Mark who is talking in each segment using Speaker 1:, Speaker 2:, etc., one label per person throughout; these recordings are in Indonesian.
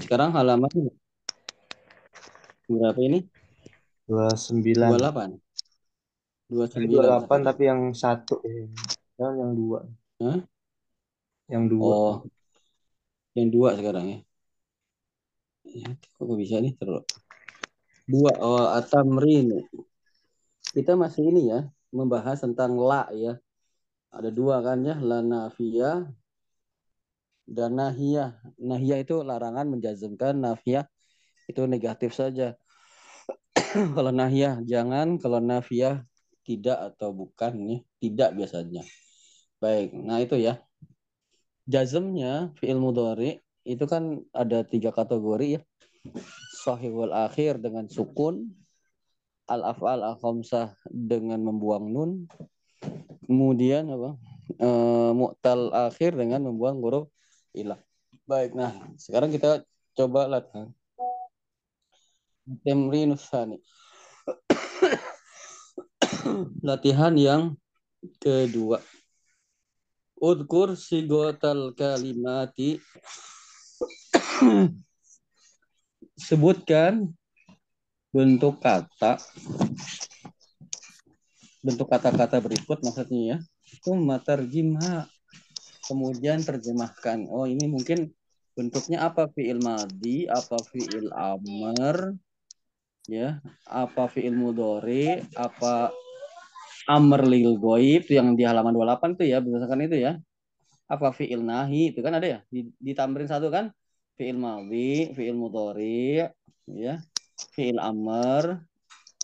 Speaker 1: Sekarang halaman berapa ini?
Speaker 2: 29.
Speaker 1: 28. 29.
Speaker 2: 28 tapi yang satu eh. Jangan yang dua.
Speaker 1: Hah?
Speaker 2: Yang dua.
Speaker 1: Oh. Yang dua sekarang ya. Ya, kok bisa nih terus. Dua oh atamrin. Kita masih ini ya, membahas tentang la ya. Ada dua kan ya, la nafiyah dan nahiyah. Nahiyah itu larangan menjazmkan, nafiyah itu negatif saja. kalau nahiyah jangan, kalau nafiyah tidak atau bukan nih, tidak biasanya. Baik, nah itu ya. Jazmnya fi'il mudhari itu kan ada tiga kategori ya. Sahihul akhir dengan sukun, al-af'al al-khamsah dengan membuang nun, kemudian apa? E, mu'tal akhir dengan membuang huruf ilah. Baik, nah sekarang kita coba lihat Temrin Usani. Latihan yang kedua. Udkur sigotal kalimati. Sebutkan bentuk kata. Bentuk kata-kata berikut maksudnya ya. Itu matarjimha. Kemudian terjemahkan. Oh ini mungkin bentuknya apa? Fiil madi, apa fiil amr, ya, apa fiil mudori, apa amr lil goib yang di halaman 28 tuh ya berdasarkan itu ya. Apa fiil nahi itu kan ada ya? Di, tamrin satu kan? Fiil mawi fiil mudori ya. Fiil amr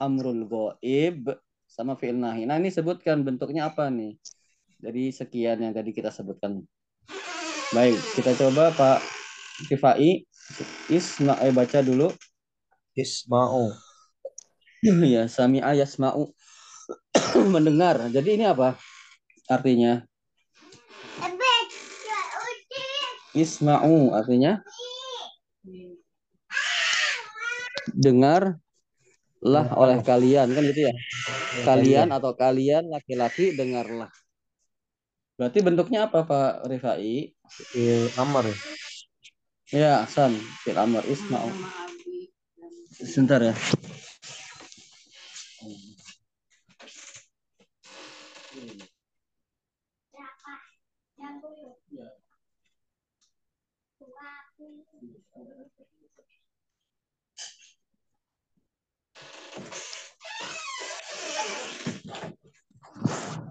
Speaker 1: amrul goib sama fiil nahi. Nah ini sebutkan bentuknya apa nih dari sekian yang tadi kita sebutkan baik kita coba Pak Tifai Isma eh baca dulu
Speaker 2: Isma'u
Speaker 1: ya sami ayasma'u mendengar. Jadi ini apa artinya? Isma'u artinya dengar lah oleh kalian kan gitu ya. Kalian atau kalian laki-laki dengarlah. Berarti bentuknya apa Pak Rifai?
Speaker 2: Il amr.
Speaker 1: Ya, San, fil amr isma'u. Sebentar ya.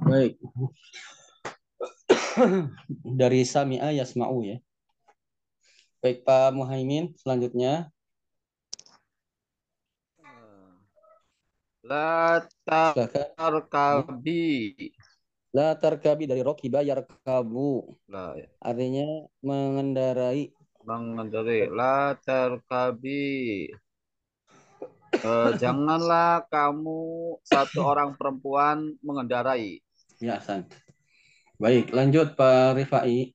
Speaker 1: Baik. Dari Sami'a Yasma'u ya. Baik Pak Muhaimin, selanjutnya.
Speaker 3: La tarkabi.
Speaker 1: La tarkabi dari rokiba yarkabu.
Speaker 3: La, ya.
Speaker 1: Artinya mengendarai.
Speaker 3: Mengendarai. La tarkabi. Uh, janganlah kamu satu orang perempuan mengendarai.
Speaker 1: Ya, San. Baik, lanjut Pak Rifai.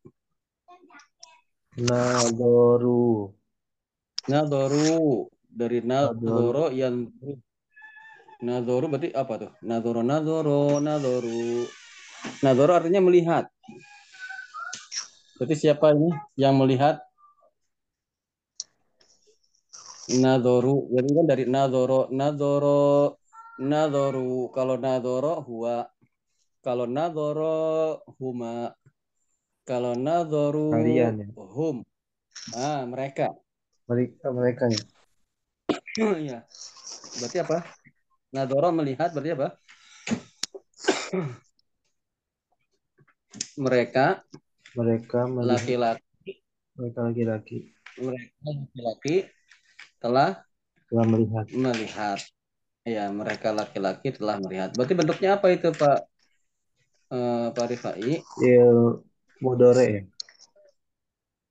Speaker 2: Nadoru.
Speaker 1: Nadoru. Dari nadoro yang Nadoro berarti apa tuh? Nadoro, nadoro, nadoru. Nadoro artinya melihat. Berarti siapa ini yang melihat? nadoru jadi kan dari nadoro nadoro nadoru kalau nadoro huwa kalau nadoro huma kalau nadoru
Speaker 2: kalian ya.
Speaker 1: hum. Ah mereka.
Speaker 2: Mereka mereka ya.
Speaker 1: Ya berarti apa? Nadoro melihat berarti apa? Mereka.
Speaker 2: Mereka
Speaker 1: laki-laki.
Speaker 2: Mereka laki-laki.
Speaker 1: Mereka laki-laki telah
Speaker 2: telah melihat.
Speaker 1: Melihat. Ya, mereka laki-laki telah melihat. Berarti bentuknya apa itu, Pak? Uh, Pak Rifai?
Speaker 2: Il mudore ya.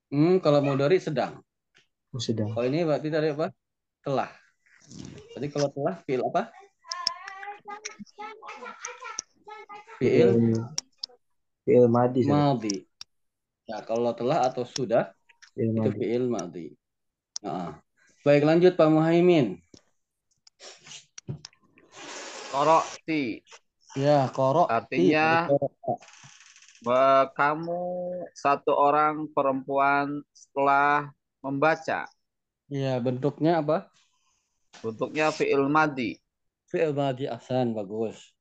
Speaker 1: Hmm, kalau mudore sedang.
Speaker 2: Oh, sedang.
Speaker 1: Kalau ini berarti dari apa? Telah. Berarti kalau telah fil apa? Fiil
Speaker 2: fiil madi.
Speaker 1: Madi. Ya, kalau telah atau sudah fiil itu fiil madi. Nah, Baik, lanjut Pak Muhaimin.
Speaker 3: Korokti.
Speaker 1: Ya, korok.
Speaker 3: Artinya kamu satu orang perempuan setelah membaca.
Speaker 1: Ya, bentuknya apa?
Speaker 3: Bentuknya fi'il madi.
Speaker 1: Fi'il madi ahsan, bagus.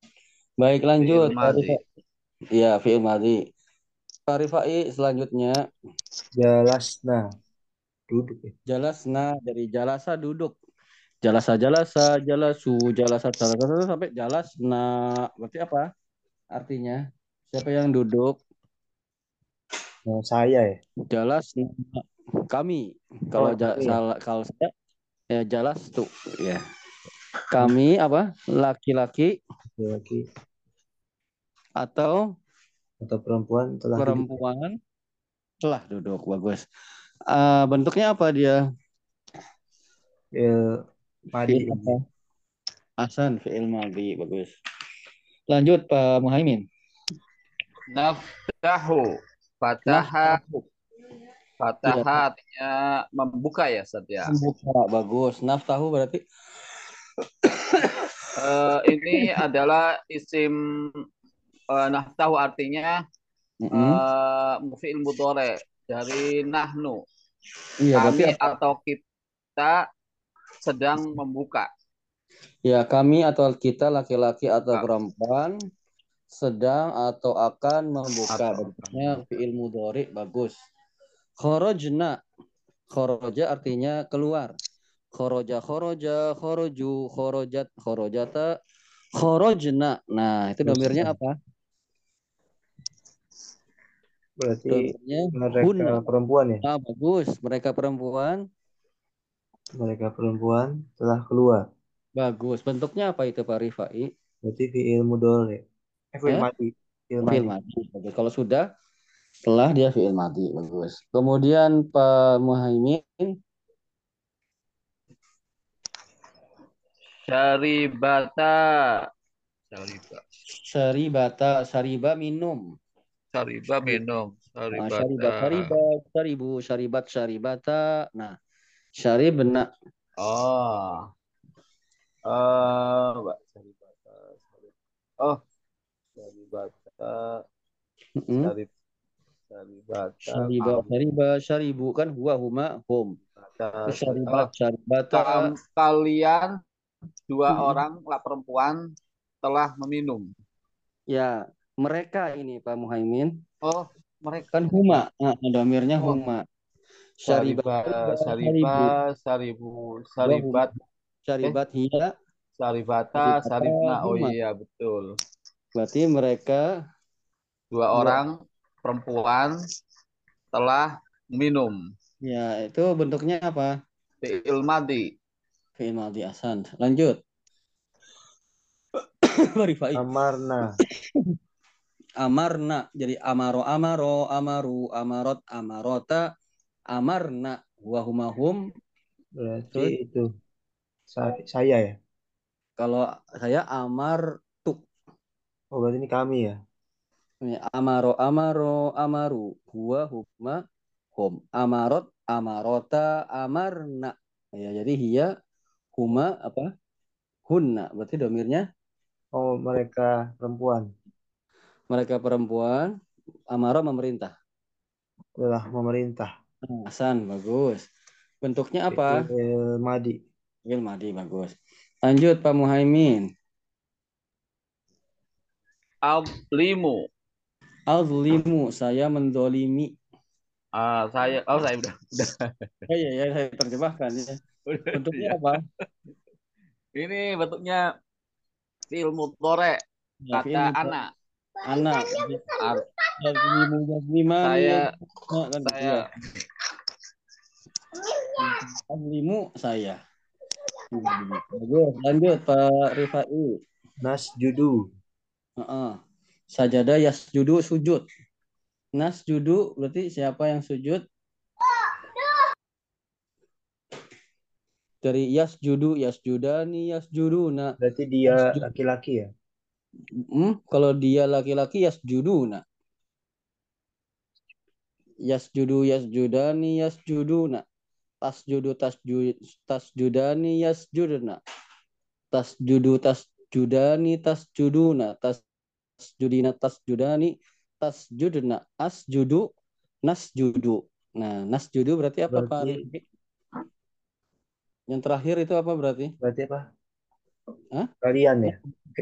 Speaker 1: Baik, lanjut.
Speaker 3: Fi'il madi.
Speaker 1: Iya, fi'il madi. Pak Rifai selanjutnya
Speaker 2: Jalasna. Duduk ya.
Speaker 1: jalasna dari jalasa duduk. Jalasa jalasa jalasu jalasa jalasa sampai jalasna. Berarti apa? Artinya siapa yang duduk?
Speaker 2: Nah, saya ya.
Speaker 1: Jalasna kami. Kalau
Speaker 2: Oh,
Speaker 1: ja-
Speaker 2: kami.
Speaker 1: salah kalau saya ya jalas tuh ya. Kami apa? Laki-laki
Speaker 2: Laki
Speaker 1: atau
Speaker 2: atau perempuan telah duduk.
Speaker 1: perempuan telah duduk bagus. Eh, bentuknya apa dia?
Speaker 2: Ya, madi.
Speaker 1: Apa? Hasan fi'il madhi bagus. Lanjut Pak Muhaimin.
Speaker 3: Naftahu. Fataha. Fataha artinya membuka ya, Ustaz ya.
Speaker 1: Membuka bagus. Naftahu berarti
Speaker 3: Eh, ini adalah isim eh, naftahu artinya
Speaker 1: Mm-mm.
Speaker 3: eh fi'il mudhari dari nahnu.
Speaker 1: Iya berarti apa?
Speaker 3: atau kita sedang membuka.
Speaker 1: Ya kami atau kita laki-laki atau
Speaker 3: Ah.
Speaker 1: perempuan sedang atau akan membuka
Speaker 3: Atau
Speaker 1: bentuknya fi'il mudhari bagus. Kharajna. Kharaja artinya keluar. Kharaja kharaja kharaju kharajat kharajata kharajna. Nah, itu domirnya apa?
Speaker 2: Berarti
Speaker 1: Domirnya
Speaker 2: mereka
Speaker 1: hunna.
Speaker 2: perempuan ya.
Speaker 1: Ah, bagus. Mereka perempuan
Speaker 2: Mereka perempuan telah keluar.
Speaker 1: bagus. Bentuknya apa itu Pak Rifai?
Speaker 2: Berarti fi'il mudhari. Eh, fi'il
Speaker 1: Eh?
Speaker 2: Fi'il
Speaker 1: Fi'il
Speaker 2: madi.
Speaker 1: madi. Bagus. Kalau sudah setelah dia fi'il madi bagus. Kemudian Pak Muhaimin
Speaker 3: Syaribata. Syariba.
Speaker 1: syaribata syariba minum.
Speaker 3: Syariba minum.
Speaker 1: Nah,
Speaker 3: Syaribata.
Speaker 1: syariba syariba syaribu syaribat syaribata. Nah, syaribna
Speaker 3: Oh. Eh, Mbak, Syaribata. Syarib- Oh. Syaribata.
Speaker 1: Mm-mm.
Speaker 3: Syarib. Syaribata.
Speaker 1: syariba syariba syaribu kan huwa huma hum. Syaribat syaribata
Speaker 3: kalian dua
Speaker 1: Mm-mm.
Speaker 3: orang lah perempuan telah meminum.
Speaker 1: ya mereka ini Pak Muhaimin
Speaker 3: Oh, mereka
Speaker 1: kan huma. Nah, domirnya
Speaker 3: Oh.
Speaker 1: huma.
Speaker 3: Syariba,
Speaker 1: Syariba
Speaker 3: Syariba,
Speaker 1: syaribu
Speaker 3: Syaribu, Syaribat,
Speaker 1: syaribat hiya
Speaker 3: Syaribata,
Speaker 1: Syaribata,
Speaker 3: Syaribna. Oh iya, betul.
Speaker 1: berarti mereka
Speaker 3: Dua
Speaker 1: Dua.
Speaker 3: orang perempuan telah minum.
Speaker 1: ya itu bentuknya apa?
Speaker 3: Fi'il madi.
Speaker 1: Fi'il madhi ahsan. Lanjut.
Speaker 2: Amarna.
Speaker 1: Amarna. Jadi amaro amaro amaru amarot amarota amarna wahumahum.
Speaker 2: Berarti itu sa- saya ya.
Speaker 1: Kalau saya amar tuk.
Speaker 2: Oh, berarti ini kami ya.
Speaker 1: Amaro amaro amaru huwa huma hum. Amarot amarota amarna. Ya, jadi hiya huma apa? Hunna. Berarti domirnya
Speaker 2: Oh, mereka perempuan
Speaker 1: mereka perempuan amaro memerintah.
Speaker 2: telah memerintah.
Speaker 1: Hasan bagus. Bentuknya apa?
Speaker 2: Fi'il madi.
Speaker 1: Fi'il madi bagus. Lanjut Pak Muhaimin.
Speaker 3: Ablimu.
Speaker 1: Azlimu saya mendolimi.
Speaker 3: Ah, saya, oh saya udah, udah.
Speaker 1: Oh iya ya saya terjemahkan ya. Bentuknya apa?
Speaker 3: Ini bentuknya fi'il mudhari. Kata anak.
Speaker 1: Anak. Yazliman.
Speaker 3: Saya,
Speaker 1: kan
Speaker 3: saya,
Speaker 1: ya. Azlimu saya. Bagus. Lanjut Pak Rifai.
Speaker 2: Nasjudu.
Speaker 1: Heeh. Sajada yasjudu sujud. Nasjudu berarti siapa yang sujud? Dari yasjudu, yasjudani, yasjuduna.
Speaker 2: Berarti dia laki-laki ya.
Speaker 1: Hmm, kalau dia laki-laki yasjuduna. Yasjudu, yasjudani, yasjuduna. Tasjudu, tasjud, tasjudani, yasjuduna. Tasjudu, tasjudani, tasjuduna. Tasjudina, tasjudani, tasjudna. Asjudu, nasjudu. Nah, nasjudu berarti apa Pak
Speaker 2: Berarti-?
Speaker 1: Yang terakhir itu apa berarti?
Speaker 2: Berarti apa?
Speaker 1: Hah?
Speaker 2: Kalian ya?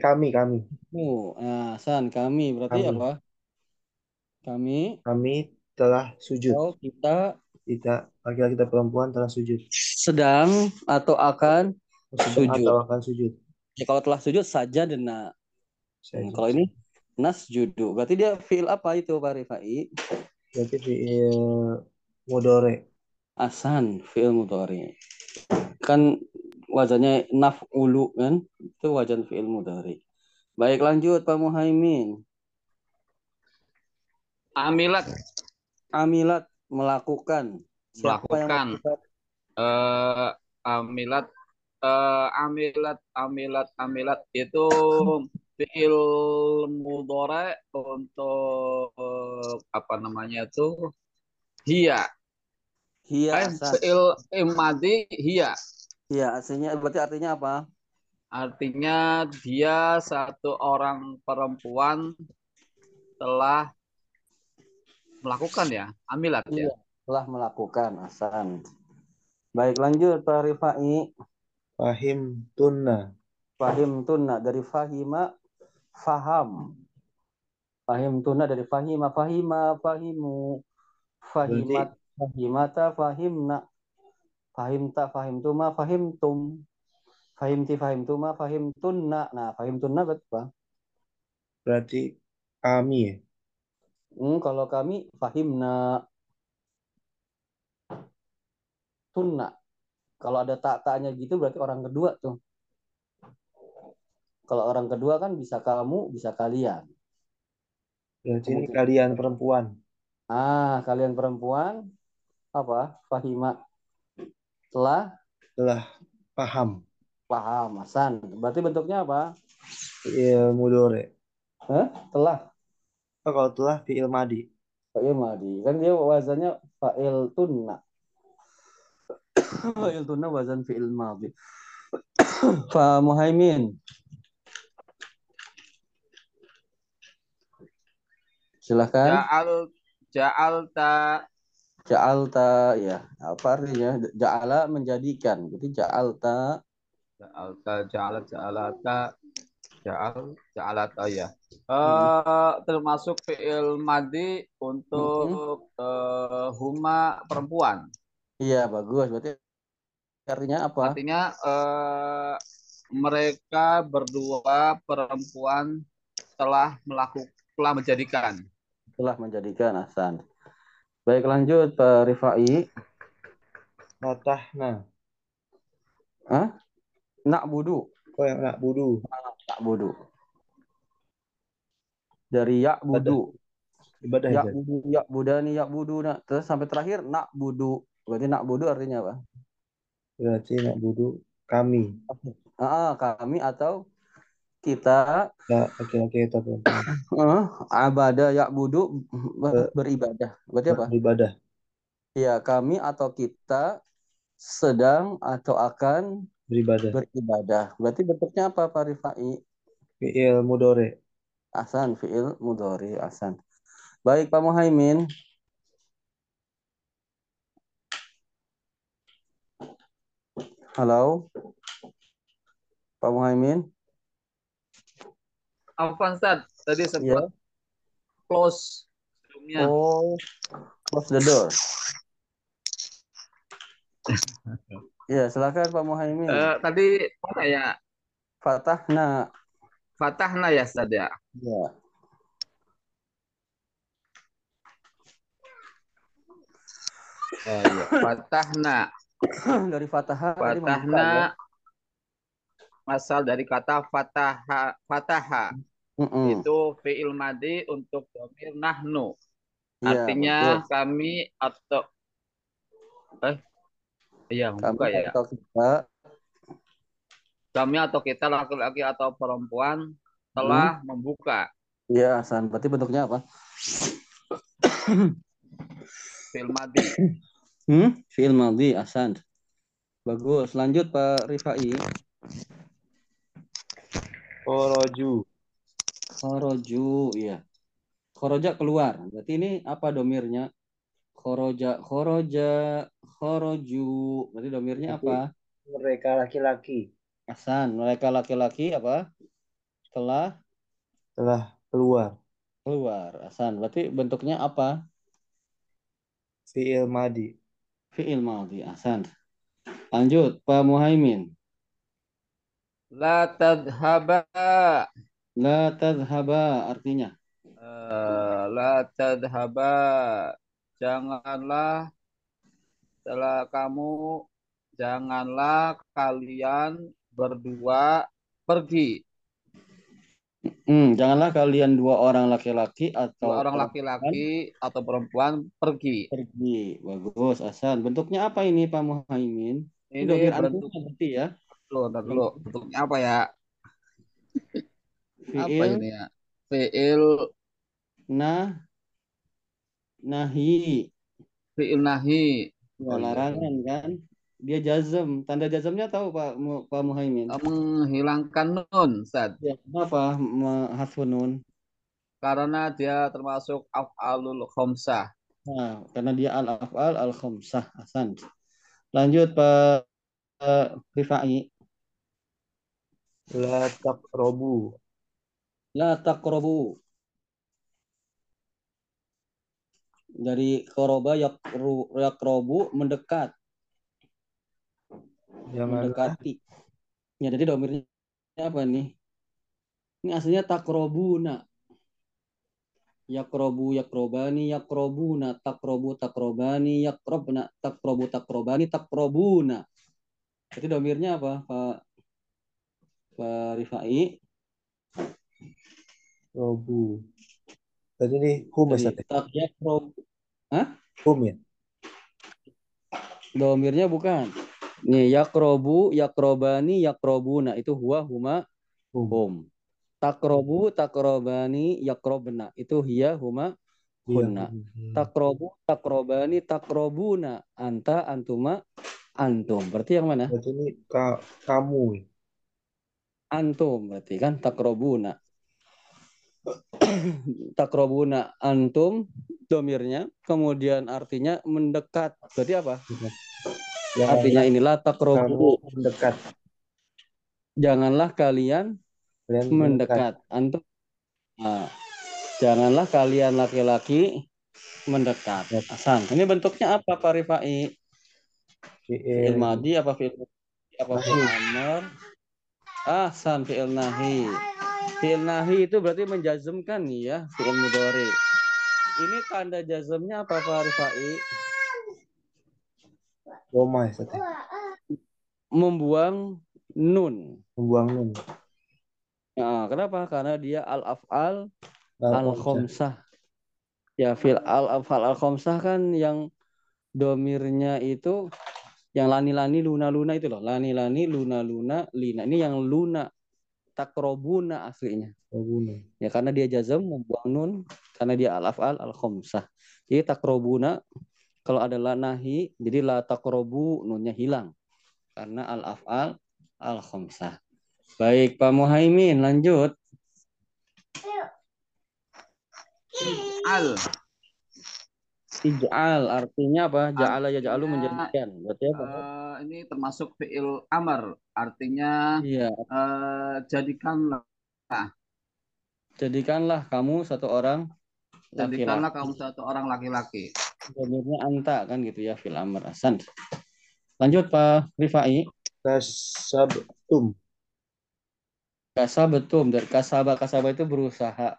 Speaker 2: Kami, kami.
Speaker 1: Oh, nah, San, kami berarti
Speaker 2: Kami.
Speaker 1: apa? Kami
Speaker 2: Kami telah sujud.
Speaker 1: atau kita
Speaker 2: Kita, laki-laki dan perempuan telah sujud.
Speaker 1: sedang atau akan
Speaker 2: Sedang
Speaker 1: Sujud.
Speaker 2: atau akan sujud.
Speaker 1: ya kalau telah sujud saja dan nah. Kalau ini nasjudu berarti dia feel apa itu Pak Rifai?
Speaker 2: Berarti fi'il mudore.
Speaker 1: Asan fi'il mudhari. Kan wazannya naf'ulu kan? Itu wajan fi'il mudhari. Baik lanjut Pak Muhaimin.
Speaker 3: Amilat
Speaker 1: Amilat melakukan. Siapa
Speaker 3: Melakukan.
Speaker 1: melakukan?
Speaker 3: eh amilat eh amilat amilat amilat itu fiil mudhari untuk eh, apa namanya itu hiya
Speaker 1: Hiya
Speaker 3: eh fiil imadi hiya
Speaker 1: Hiya aslinya berarti artinya apa?
Speaker 3: Artinya dia satu orang perempuan telah melakukan ya amilat ya
Speaker 1: Iya. Telah melakukan asan. Baik lanjut Pak Rifai.
Speaker 2: Fahim tunna.
Speaker 1: Fahim tunna dari fahima faham. Fahim tunna dari fahima fahima fahimu. Fahimat fahimata fahimna. Fahimta fahimtuma fahimtum. Fahimti fahimtuma fahimtunna. Nah, fahimtunna berarti apa?
Speaker 2: Berarti kami ya.
Speaker 1: Hmm, kalau kami fahimna tunna. Kalau ada tak-taknya gitu berarti orang kedua tuh. Kalau orang kedua kan bisa kamu, bisa kalian.
Speaker 2: Berarti ini kalian perempuan.
Speaker 1: Ah, kalian perempuan apa? Fahima telah
Speaker 2: Telah paham.
Speaker 1: Paham, Hasan. Berarti bentuknya apa?
Speaker 2: Fi'il mudore.
Speaker 1: Hah? Telah.
Speaker 2: Oh, kalau telah fi'il madi.
Speaker 1: Fa'il madi. Kan dia wazannya fa'il tunna. fa'il tunna wazan fi'il madi. Fa Muhaimin. Silahkan.
Speaker 3: ja'al ja'alta
Speaker 1: Ja'alta ya. Apa artinya? Ja'ala menjadikan. Jadi ja'alta
Speaker 3: Ja'alta, ja'alat, ja'alata, ja'al, ja'alata ya.
Speaker 1: Hmm.
Speaker 3: Eh termasuk fi'il madi untuk eh, huma perempuan.
Speaker 1: Iya, bagus. Berarti artinya apa?
Speaker 3: Artinya eh, mereka berdua perempuan telah melakukan telah menjadikan.
Speaker 1: Telah menjadikan Hasan. Baik, lanjut Pak Rifai.
Speaker 2: Fatahna.
Speaker 1: Nak budu.
Speaker 2: Oh, yang nak budu.
Speaker 1: Nak budu. Dari yak budu.
Speaker 2: Ibadah
Speaker 1: Yak
Speaker 2: ya.
Speaker 1: budu, yak budani, yak budu. Nak. Terus sampai terakhir nak budu. Berarti nak budu artinya apa?
Speaker 2: Berarti nak budu kami.
Speaker 1: Ah, kami atau kita
Speaker 2: Ya, laki-laki atau perempuan.
Speaker 1: eh, abada yak budu ber- beribadah. Berarti apa?
Speaker 2: Beribadah.
Speaker 1: Ya, kami atau kita sedang atau akan
Speaker 2: Beribadah.
Speaker 1: beribadah. Berarti bentuknya apa Pak Rifai?
Speaker 2: Fi'il mudore.
Speaker 1: Asan, fi'il mudhari, asan. Baik Pak Muhaimin. Halo. Pak Muhaimin.
Speaker 3: Afwan Ustaz, tadi sempat close sebelumnya.
Speaker 1: Oh, close the door. Ya, silakan Pak Muhaimin.
Speaker 3: Eh, tadi mana ya?
Speaker 1: Fatahna.
Speaker 3: Fatahna ya Ustaz ya.
Speaker 1: Ya.
Speaker 3: Eh, iya. Fatahna.
Speaker 1: Dari Fatahah tadi membuka, ya.
Speaker 3: Fatahna asal dari kata fataha fataha
Speaker 1: Mm-mm.
Speaker 3: itu fi'il madi untuk domir nahnu
Speaker 1: Iya,
Speaker 3: artinya
Speaker 1: betul.
Speaker 3: kami atau eh iya
Speaker 1: Kami
Speaker 3: buka ya
Speaker 1: atau kita
Speaker 3: kami atau kita laki-laki atau perempuan telah membuka
Speaker 1: Iya, Hasan. Berarti bentuknya apa?
Speaker 3: fi'il madi
Speaker 1: Hmm? Fi'il madhi, Hasan. Bagus. Lanjut Pak Rifai.
Speaker 2: Koroju.
Speaker 1: Khoroju, iya. Khoroja keluar. Berarti ini apa domirnya? Khoroja, khoroja, khoroju. Berarti domirnya apa?
Speaker 2: mereka laki-laki
Speaker 1: Hasan. Mereka laki-laki apa? Telah
Speaker 2: telah keluar.
Speaker 1: keluar. Hasan. Berarti bentuknya apa?
Speaker 2: Fi'il madi.
Speaker 1: Fi'il madhi. Hasan. Lanjut, Pak Muhaimin.
Speaker 3: La tadhaba.
Speaker 1: La tadhaba artinya.
Speaker 3: Eh, la tadhaba. Janganlah setelah kamu janganlah kalian berdua pergi.
Speaker 1: Hmm, janganlah kalian dua orang laki-laki atau
Speaker 3: Dua orang laki-laki atau perempuan pergi.
Speaker 1: pergi. Bagus, Hasan. Bentuknya apa ini, Pak Muhaimin? Ini domir
Speaker 3: bentuk
Speaker 1: berarti ya.
Speaker 3: ntar dulu. Bentuknya apa ya? Apa
Speaker 1: Fi'il
Speaker 3: ini ya? Fi'il
Speaker 1: nah nahi.
Speaker 3: fi'il nahi.
Speaker 1: Ya, larangan kan? Dia jazm. Tanda jazmnya tahu Pak Mu- Pak Muhaimin?
Speaker 3: Menghilangkan nun, Ustaz.
Speaker 1: Ya, kenapa hasfun nun?
Speaker 3: Karena dia termasuk af'alul khomsah.
Speaker 1: Nah, karena dia al-af'al al-khamsah. Hasan. Lanjut Pak eh, Rifai.
Speaker 2: La taqrabu.
Speaker 1: La taqrabu. Dari koroba yakru, yakrobu mendekat,
Speaker 2: Janganlah
Speaker 1: mendekati. Ya, jadi domirnya apa nih? Ini aslinya takrobuna. Yakrobu yakrobani yakrobuna takrobu takrobani yakrobna takrobu takrobani takrobuna. Jadi domirnya apa, Pak Pak Rifai?
Speaker 2: robu. Tadi ini hum ya,
Speaker 1: Jadi
Speaker 2: Ustaz, ya?
Speaker 1: tak yakrob
Speaker 2: Hum ya.
Speaker 1: domirnya bukan. Nih yakrobu yakrobani yakrobuna itu huwa huma
Speaker 2: Hum.
Speaker 1: hum. Takrobu takrobani yakrobna itu hiya huma
Speaker 2: Iya.
Speaker 1: hunna. Takrobu takrobani takrobuna anta antuma antum. Berarti yang mana?
Speaker 2: Berarti ini ka, kamu.
Speaker 1: Antum berarti kan takrobuna. takrobuna antum domirnya kemudian artinya mendekat. Berarti apa?
Speaker 2: Yang
Speaker 1: Artinya inilah
Speaker 2: kamu
Speaker 1: takrobu.
Speaker 2: mendekat.
Speaker 1: Janganlah kalian
Speaker 2: Kalian
Speaker 1: mendekat. Antum Nah, janganlah kalian laki-laki mendekat. Hasan. Ini bentuknya apa Pak Rifai? Fi'il madi apa fi'il apa fi'il amr? Ahsan fi'il nahi. Fi'il nahi itu berarti menjazmkan nih ya, fi'il mudhari. Ini tanda jazmnya apa Pak Rifai?
Speaker 2: Roma ya?
Speaker 1: Membuang nun.
Speaker 2: Membuang nun.
Speaker 1: Nah, kenapa? Karena dia al-af'al
Speaker 2: al-khamsah.
Speaker 1: Ya, fil al-af'al al-khamsah kan yang domirnya itu yang lani-lani luna-luna itu loh. Lani-lani luna-luna lina. Ini yang luna takrobuna aslinya.
Speaker 2: Robuna.
Speaker 1: Ya karena dia jazm membuang nun karena dia al-af'al al-khamsah. Jadi takrobuna kalau ada la nahi jadi la takrobu nunnya hilang karena al-af'al al-khamsah. Baik Pak Muhaimin lanjut.
Speaker 3: Al.
Speaker 1: Ij'al artinya apa? Ja'ala
Speaker 3: Artinya-
Speaker 1: yaj'alu menjadikan. Berarti apa?
Speaker 3: Eh, ini termasuk fi'il amar. Artinya
Speaker 1: Iya,
Speaker 3: eh, jadikanlah
Speaker 1: jadikanlah kamu satu orang
Speaker 3: jadikanlah
Speaker 1: laki-laki.
Speaker 3: kamu satu orang laki-laki.
Speaker 1: Domirnya anta kan gitu ya fil amr Hasan. Lanjut Pak Rifai.
Speaker 2: Kasabtum.
Speaker 1: Kasabetum dari kasaba kasaba itu berusaha.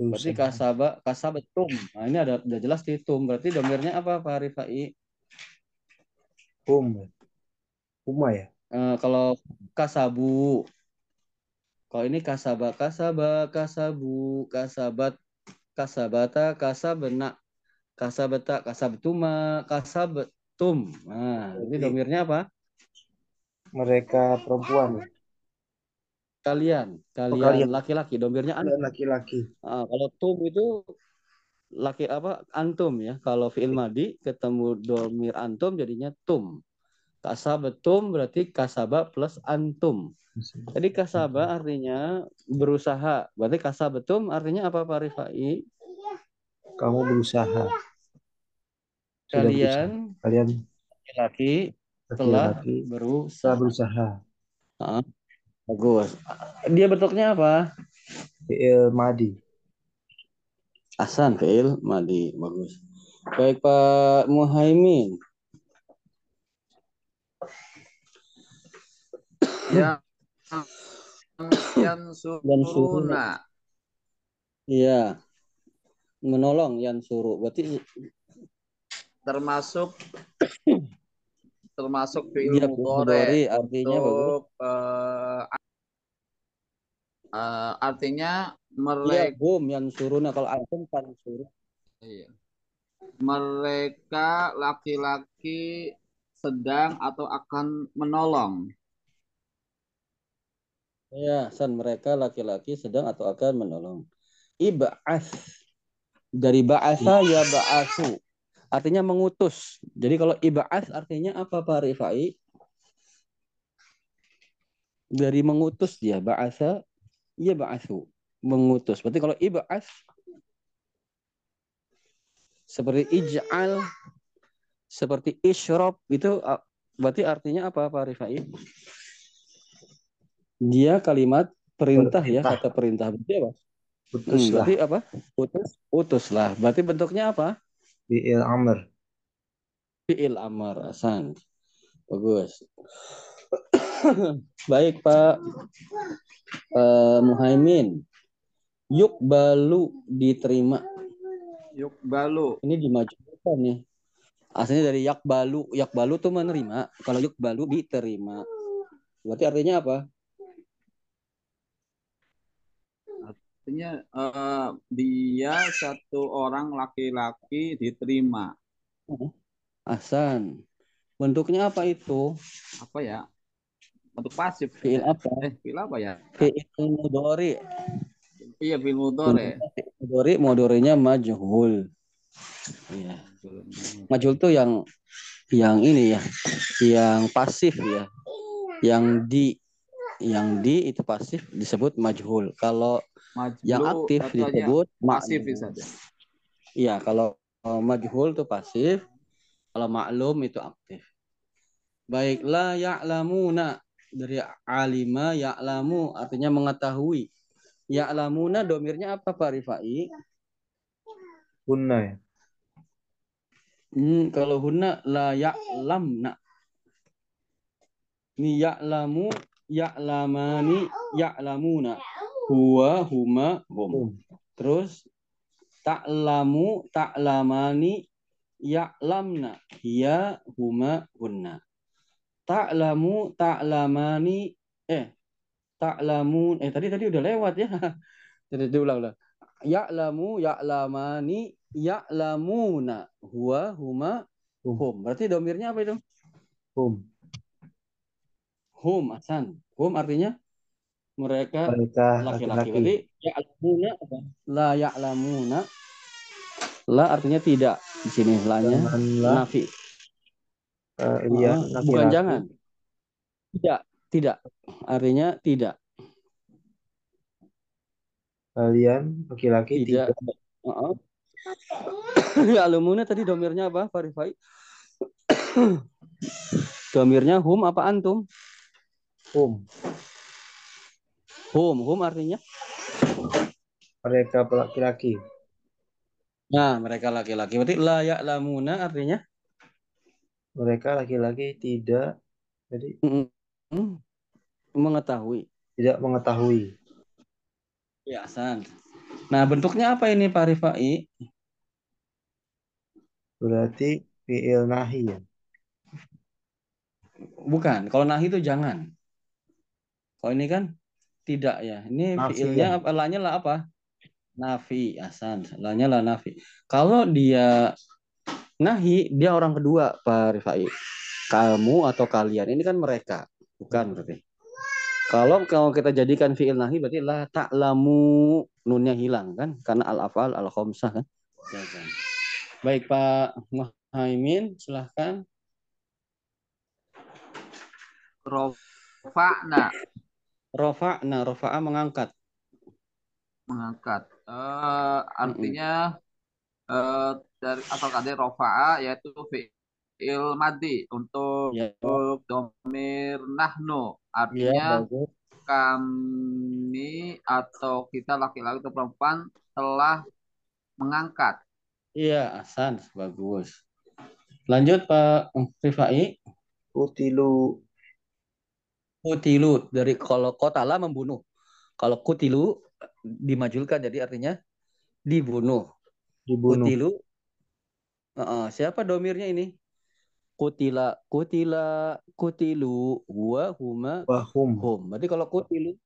Speaker 1: Berarti kasaba kasabetum. Nah, ini ada udah jelas di tum. Berarti domirnya apa Pak Rifai?
Speaker 2: Hum. Huma ya.
Speaker 1: Eh, kalau kasabu. Kalau ini kasaba kasaba kasabu kasabat kasabata kasabena kasabeta kasabtuma kasabetum. Nah, ini domirnya apa?
Speaker 2: Mereka perempuan ya.
Speaker 1: Kalian,
Speaker 2: kalian.
Speaker 1: kalian laki-laki. Domirnya an.
Speaker 2: Kalian laki-laki.
Speaker 1: Ah, kalau tum itu laki apa? Antum ya. Kalau fi'il madi ketemu domir antum jadinya tum. Kasabetum berarti kasaba plus antum. Jadi kasaba artinya berusaha. Berarti kasabetum artinya apa Pak Rifai?
Speaker 2: Kamu berusaha. Sudah berusaha.
Speaker 1: kalian
Speaker 2: Kalian
Speaker 1: laki-laki telah
Speaker 2: laki-laki telah
Speaker 1: berusaha.
Speaker 2: berusaha.
Speaker 1: Ah, bagus. Dia bentuknya apa?
Speaker 2: Fi'il madi.
Speaker 1: Hasan fi'il madi. Bagus. Baik Pak Muhaimin.
Speaker 3: yang yang suruna
Speaker 1: Iya. Menolong yang suruh. Berarti
Speaker 3: termasuk termasuk fi'il
Speaker 1: dia
Speaker 3: mudhari
Speaker 1: mudhari artinya
Speaker 3: untuk eh, eh, artinya
Speaker 1: Iya,
Speaker 3: mereka
Speaker 1: hum yang suruh. Nah, kalau antum kan suruh.
Speaker 3: mereka laki-laki sedang atau akan menolong
Speaker 1: Ya, san mereka laki-laki sedang atau akan menolong. Ib'as dari ba'asa ya ba'asu. Artinya mengutus. Jadi kalau ib'as artinya apa Pak Rifai? Dari mengutus dia ba'asa ya ba'asu. Mengutus. Berarti kalau ib'as seperti ij'al seperti isyrob itu berarti artinya apa Pak Rifai? Dia kalimat perintah, ya, kata perintah. Berarti apa? Hmm,
Speaker 2: Putuslah.
Speaker 1: berarti apa? Utus, utuslah. Berarti bentuknya apa?
Speaker 2: Fi'il amr.
Speaker 1: Fi'il amar, asan. Bagus. Baik, Pak eh, Muhaimin. Yuk balu diterima.
Speaker 3: yuk balu
Speaker 1: Ini dimajukan nih. Aslinya dari yak balu. Yak balu tuh menerima. Kalau yuk balu diterima. Berarti artinya apa?
Speaker 3: Artinya eh, dia satu orang laki-laki diterima
Speaker 1: Asan. Bentuknya apa itu?
Speaker 3: apa ya untuk pasif
Speaker 1: Fi'il apa?
Speaker 3: eh fi'il apa ya
Speaker 1: Fi'il mudhari.
Speaker 3: iya fi'il mudhari
Speaker 1: Mudhari, mudharinya majhul. Iya. Majhul tuh yang yang ini ya, yang pasif ya. Yang di yang di itu pasif disebut majhul. Kalau
Speaker 3: Majlu
Speaker 1: yang aktif disebut
Speaker 3: pasif saja
Speaker 1: Iya, kalau kalau majhul itu pasif, kalau maklum itu aktif. Baiklah ya'lamuna dari alima ya'lamu artinya mengetahui. Ya'lamuna domirnya apa Pak Rifai?
Speaker 2: Hunna ya.
Speaker 1: Hmm, kalau hunna la ya'lamna. Ini ya'lamu, ya'lamani, ya'lamuna. Huwa, huma, hum. Terus ta'lamu, ta'lamani, ya'lamna. Hiya, huma, hunna. Ta'lamu, ta'lamani, eh, ta'lamun, eh tadi tadi udah lewat ya. Jadi diulang ulang. Ya'lamu, ya'lamani, ya'lamuna. Huwa, huma,
Speaker 2: Hum.
Speaker 1: hum. Berarti domirnya apa itu?
Speaker 2: Hum.
Speaker 1: Hum, Hasan. Hum artinya mereka laki-laki. Berarti ya'lamuna apa? La ya'lamuna. La artinya tidak. Di sini la-nya
Speaker 2: Janganlah
Speaker 1: nafi.
Speaker 2: kalian
Speaker 1: Ah, bukan jangan. Tidak, tidak. Artinya tidak.
Speaker 2: kalian laki-laki
Speaker 1: Tidak.
Speaker 2: tidak.
Speaker 1: Ya'lamuna tadi domirnya apa, Pak Rifai? domirnya hum apa antum?
Speaker 2: hum.
Speaker 1: Hum, hum artinya?
Speaker 2: Mereka laki-laki.
Speaker 1: Nah, mereka laki-laki. Berarti la ya'lamuna artinya?
Speaker 2: Mereka laki-laki tidak jadi
Speaker 1: Mm-mm. mengetahui.
Speaker 2: tidak mengetahui.
Speaker 1: Ya, Hasan. Nah, bentuknya apa ini Pak Rifai?
Speaker 2: Berarti fi'il nahi ya.
Speaker 1: Bukan. Kalau nahi itu jangan. Kalau ini kan tidak ya. Ini
Speaker 2: Nafi
Speaker 1: fiilnya
Speaker 2: ya.
Speaker 1: apa? Lanya lah apa? Nafi, Hasan. Lanya lah nafi. Kalau dia nahi, dia orang kedua Pak Rifai. Kamu atau kalian. Ini kan mereka. Bukan berarti. Kalau kalau kita jadikan fiil nahi berarti la ta'lamu nunnya hilang kan? Karena al-afal al-khamsah kan? Jangan. Baik Pak Muhaimin, silahkan.
Speaker 3: rofa'na
Speaker 1: Rofa'na, rofa'a mengangkat.
Speaker 3: mengangkat Eh, artinya eh, dari asalkan dari rofa'a yaitu fi'il madi untuk
Speaker 1: Ya,
Speaker 3: domir nahnu
Speaker 1: ya
Speaker 3: artinya
Speaker 1: bagus.
Speaker 3: kami atau kita laki-laki atau perempuan telah mengangkat
Speaker 1: Iya, Hasan, bagus. Lanjut Pak Rifai.
Speaker 2: Kutilu
Speaker 1: Kutilu dari kalau kotala membunuh. Kalau kutilu dimajulkan jadi artinya dibunuh.
Speaker 2: dibunuh.
Speaker 1: Kutilu. Heeh, siapa domirnya ini? Kutila, kutila, kutilu, huwa, huma,
Speaker 2: Wahum
Speaker 1: hum. Berarti kalau kutilu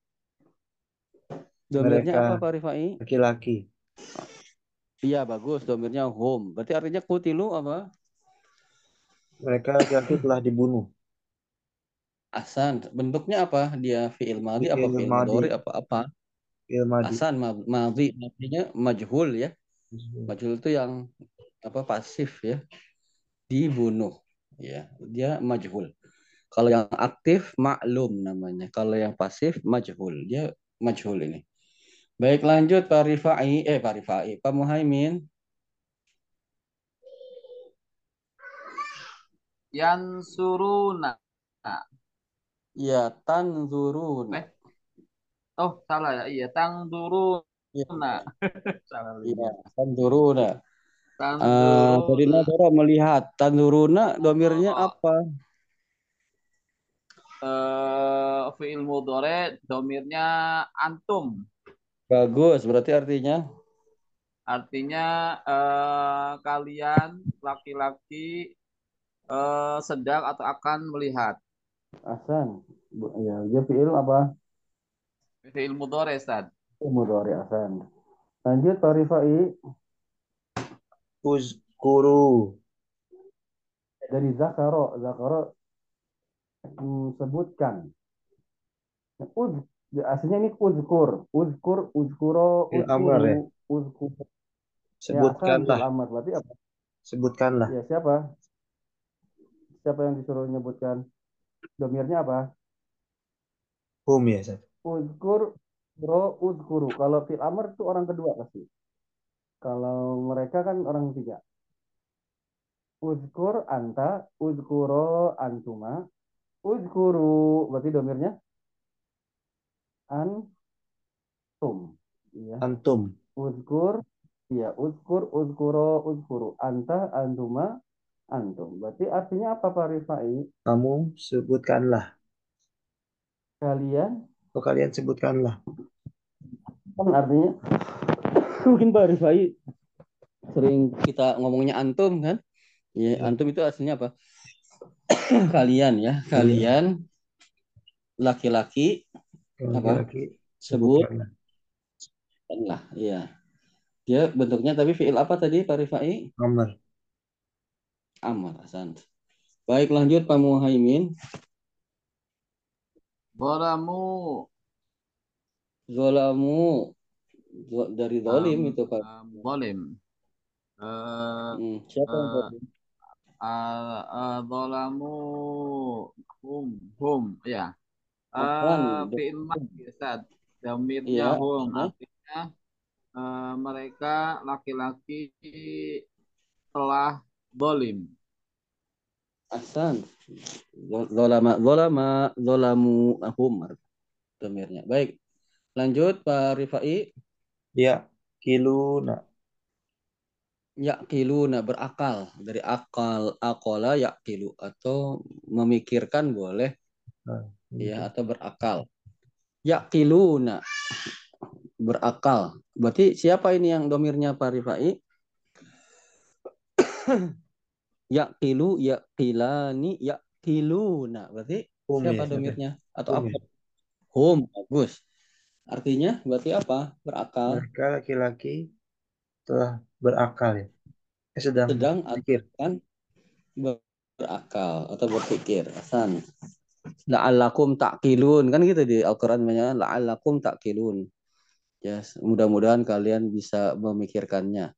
Speaker 1: domirnya
Speaker 2: Mereka.
Speaker 1: apa Pak Rifai?
Speaker 2: laki-laki.
Speaker 1: Iya, bagus. Domirnya hum. Berarti artinya kutilu apa?
Speaker 2: Mereka laki-laki telah dibunuh.
Speaker 1: Hasan. Bentuknya apa? Dia fi'il madhi apa
Speaker 2: Fi'il
Speaker 1: fi'il
Speaker 2: madhi.
Speaker 1: mudhari apa apa?
Speaker 2: Ilmadi.
Speaker 1: Hasan ma- madhi artinya majhul ya. Majhul itu yang apa pasif ya. Dibunuh ya. Dia majhul. Kalau yang aktif maklum namanya. Kalau yang pasif majhul. Dia majhul ini. Baik lanjut Pak Rifai. Eh Pak Rifai. Pak Muhaimin.
Speaker 3: yansuruna
Speaker 1: Ya tanzuruna.
Speaker 3: Eh, oh salah ya iya tangduruna
Speaker 1: Ya,
Speaker 3: salah
Speaker 1: ya
Speaker 3: lihat
Speaker 1: tanzuruna. Eh,
Speaker 3: tangduruna
Speaker 1: dari nadara melihat. Tanzuruna domirnya
Speaker 3: Oh.
Speaker 1: apa?
Speaker 3: eh fi'il mudhari domirnya antum
Speaker 1: Bagus. Berarti artinya
Speaker 3: artinya eh, kalian laki-laki eh, sedang atau akan melihat
Speaker 1: Hasan. Bu- Ya, dia fi'il apa?
Speaker 3: fi'il mudhari Ustaz
Speaker 1: Mudhari Hasan. Lanjut Pak Rifai.
Speaker 2: Uzkuru
Speaker 1: Dari Zakaro. Zakaro hmm, sebutkan. Uz, aslinya ini uzkur. Uzkur, uzkuro,
Speaker 2: ya?
Speaker 1: uzkuru, uzkur. Ya, Hasan,
Speaker 2: sebutkanlah
Speaker 1: amr. Berarti apa?
Speaker 2: sebutkanlah
Speaker 1: Ya, siapa? Siapa yang disuruh menyebutkan? Domirnya apa?
Speaker 2: hum ya Ustaz.
Speaker 1: Uzkur, bro, uzkuru. Kalau fil amr itu orang kedua pasti. Kalau mereka kan orang ketiga. Uzkur anta, uzkuro antuma, uzkuru. Berarti domirnya antum. Iya.
Speaker 2: antum
Speaker 1: Uzkur, iya. Uzkur, uzkuro, uzkuru. Anta, antuma, antum. Berarti artinya apa Pak Rifai?
Speaker 2: kamu sebutkanlah.
Speaker 1: Kalian?
Speaker 2: Atau kalian sebutkanlah.
Speaker 1: Kan artinya? Mungkin Pak Rifai sering kita ngomongnya antum kan? Ya antum itu aslinya apa? Kalian ya kalian laki-laki
Speaker 2: laki-laki.
Speaker 1: Sebut.
Speaker 2: Sebutkanlah.
Speaker 1: Lah iya. Dia bentuknya tapi fiil apa tadi Pak Rifai?
Speaker 2: Amr
Speaker 1: amar Hasan. Baik lanjut Pak Muhaimin zolamu. Zo- dari zolim
Speaker 3: um,
Speaker 1: itu Pak.
Speaker 3: Um, zalim. Eh,
Speaker 1: Hmm, siapa yang
Speaker 3: eh,
Speaker 1: zolim?
Speaker 3: al- eh, zalamu hum hum ya.
Speaker 1: Hasan
Speaker 3: Eh, fi'il Ustaz. Damirnya
Speaker 1: iya
Speaker 3: hum
Speaker 1: artinya
Speaker 3: eh, mereka laki-laki telah zalim.
Speaker 1: Hasan. Zolama zolama zolamu ahum domirnya. Baik lanjut Pak Rifai.
Speaker 2: Ya kiluna
Speaker 1: Yakiluna berakal. Dari akal akola yakilu atau memikirkan boleh.
Speaker 2: Nah,
Speaker 1: ya atau berakal. Yakiluna berakal. Berarti siapa ini yang domirnya Pak Rifai yakilu yakilani yakiluna berarti
Speaker 2: hum ya
Speaker 1: siapa
Speaker 2: ya?
Speaker 1: domirnya atau
Speaker 2: hum
Speaker 1: apa?
Speaker 2: ya.
Speaker 1: Hum bagus. Artinya berarti apa? Berakal.
Speaker 2: Mereka laki-laki telah berakal ya. Eh, sedang
Speaker 1: sedang
Speaker 2: berpikir.
Speaker 1: akan berakal atau berpikir. Hasan. La'allakum ta'qilun. Kan gitu di Al-Qur'an namanya la'allakum ta'qilun. Ya mudah-mudahan kalian bisa memikirkannya.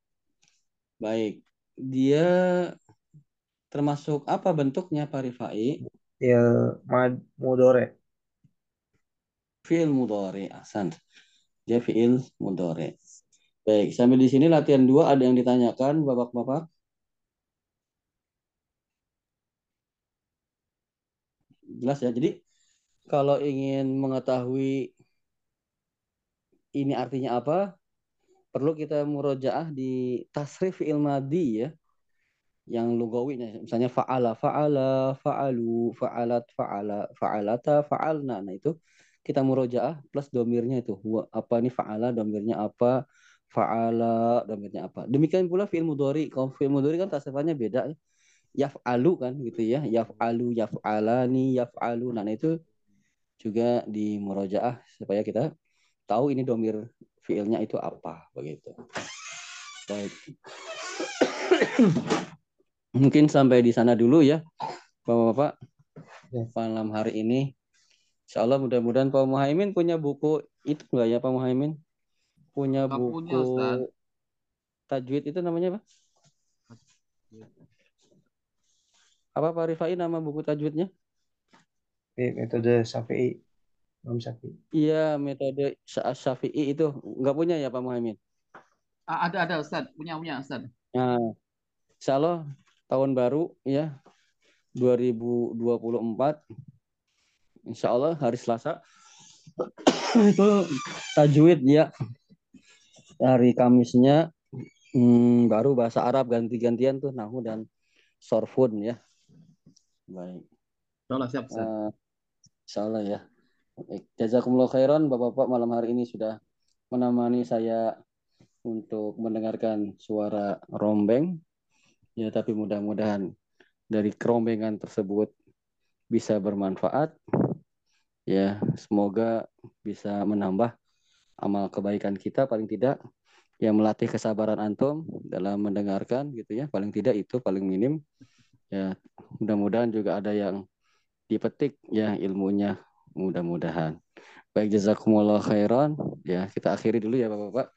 Speaker 1: Baik dia termasuk apa bentuknya Pak Rifai?
Speaker 2: Ya mad mudore.
Speaker 1: Fi'il mudhari Hasan dia fi'il mudhari Baik, sampai di sini latihan dua ada yang ditanyakan, Bapak-bapak? Jelas ya. Jadi kalau ingin mengetahui ini artinya apa, perlu kita murojaah di tasrif ilmadi ya yang lugawinya misalnya fa'ala fa'ala fa'alu fa'alat fa'ala fa'alata fa'alna. Nah itu kita murojaah plus domirnya itu. Apa nih fa'ala domirnya apa fa'ala domirnya apa. Demikian pula fi'il mudhari. Kalau fi'il mudhari kan tasrifannya beda ya. Yaf'alu kan gitu ya. Yaf'alu yaf'alani yaf'alu. Nah itu juga di murojaah supaya kita tahu ini domir fiilnya itu apa begitu. Baik Mungkin sampai di sana dulu ya, Bapak-Bapak. Ya. Malam hari ini. Insya Allah mudah-mudahan Pak Muhaimin punya buku itu enggak ya Pak Muhaimin? Punya Gak buku punya, tajwid itu namanya apa? Apa Pak Rifai nama buku tajwidnya?
Speaker 2: Metode Syafi'i. Imam Syafi'i.
Speaker 1: Iya, metode Syafi'i itu enggak punya ya Pak Muhaimin?
Speaker 3: Ada ada Ustaz, punya punya Ustaz.
Speaker 1: Nah, Insya Allah tahun baru ya 2024 Insya Allah hari Selasa. Itu tajwid ya hari Kamisnya. Hmm, baru bahasa Arab ganti-gantian tuh nahu dan sorfun ya. Baik.
Speaker 3: Insya siap uh,
Speaker 1: Insya Allah ya. Jazakumullah khairan Bapak-Bapak malam hari ini sudah menemani saya untuk mendengarkan suara rombeng Ya, tapi mudah-mudahan dari kerombengan tersebut bisa bermanfaat. Ya, semoga bisa menambah amal kebaikan kita paling tidak yang melatih kesabaran antum dalam mendengarkan gitu ya. Paling tidak itu paling minim. Ya, mudah-mudahan juga ada yang dipetik ya ilmunya mudah-mudahan. Baik jazakumullah khairan. Ya, kita akhiri dulu ya Bapak-bapak.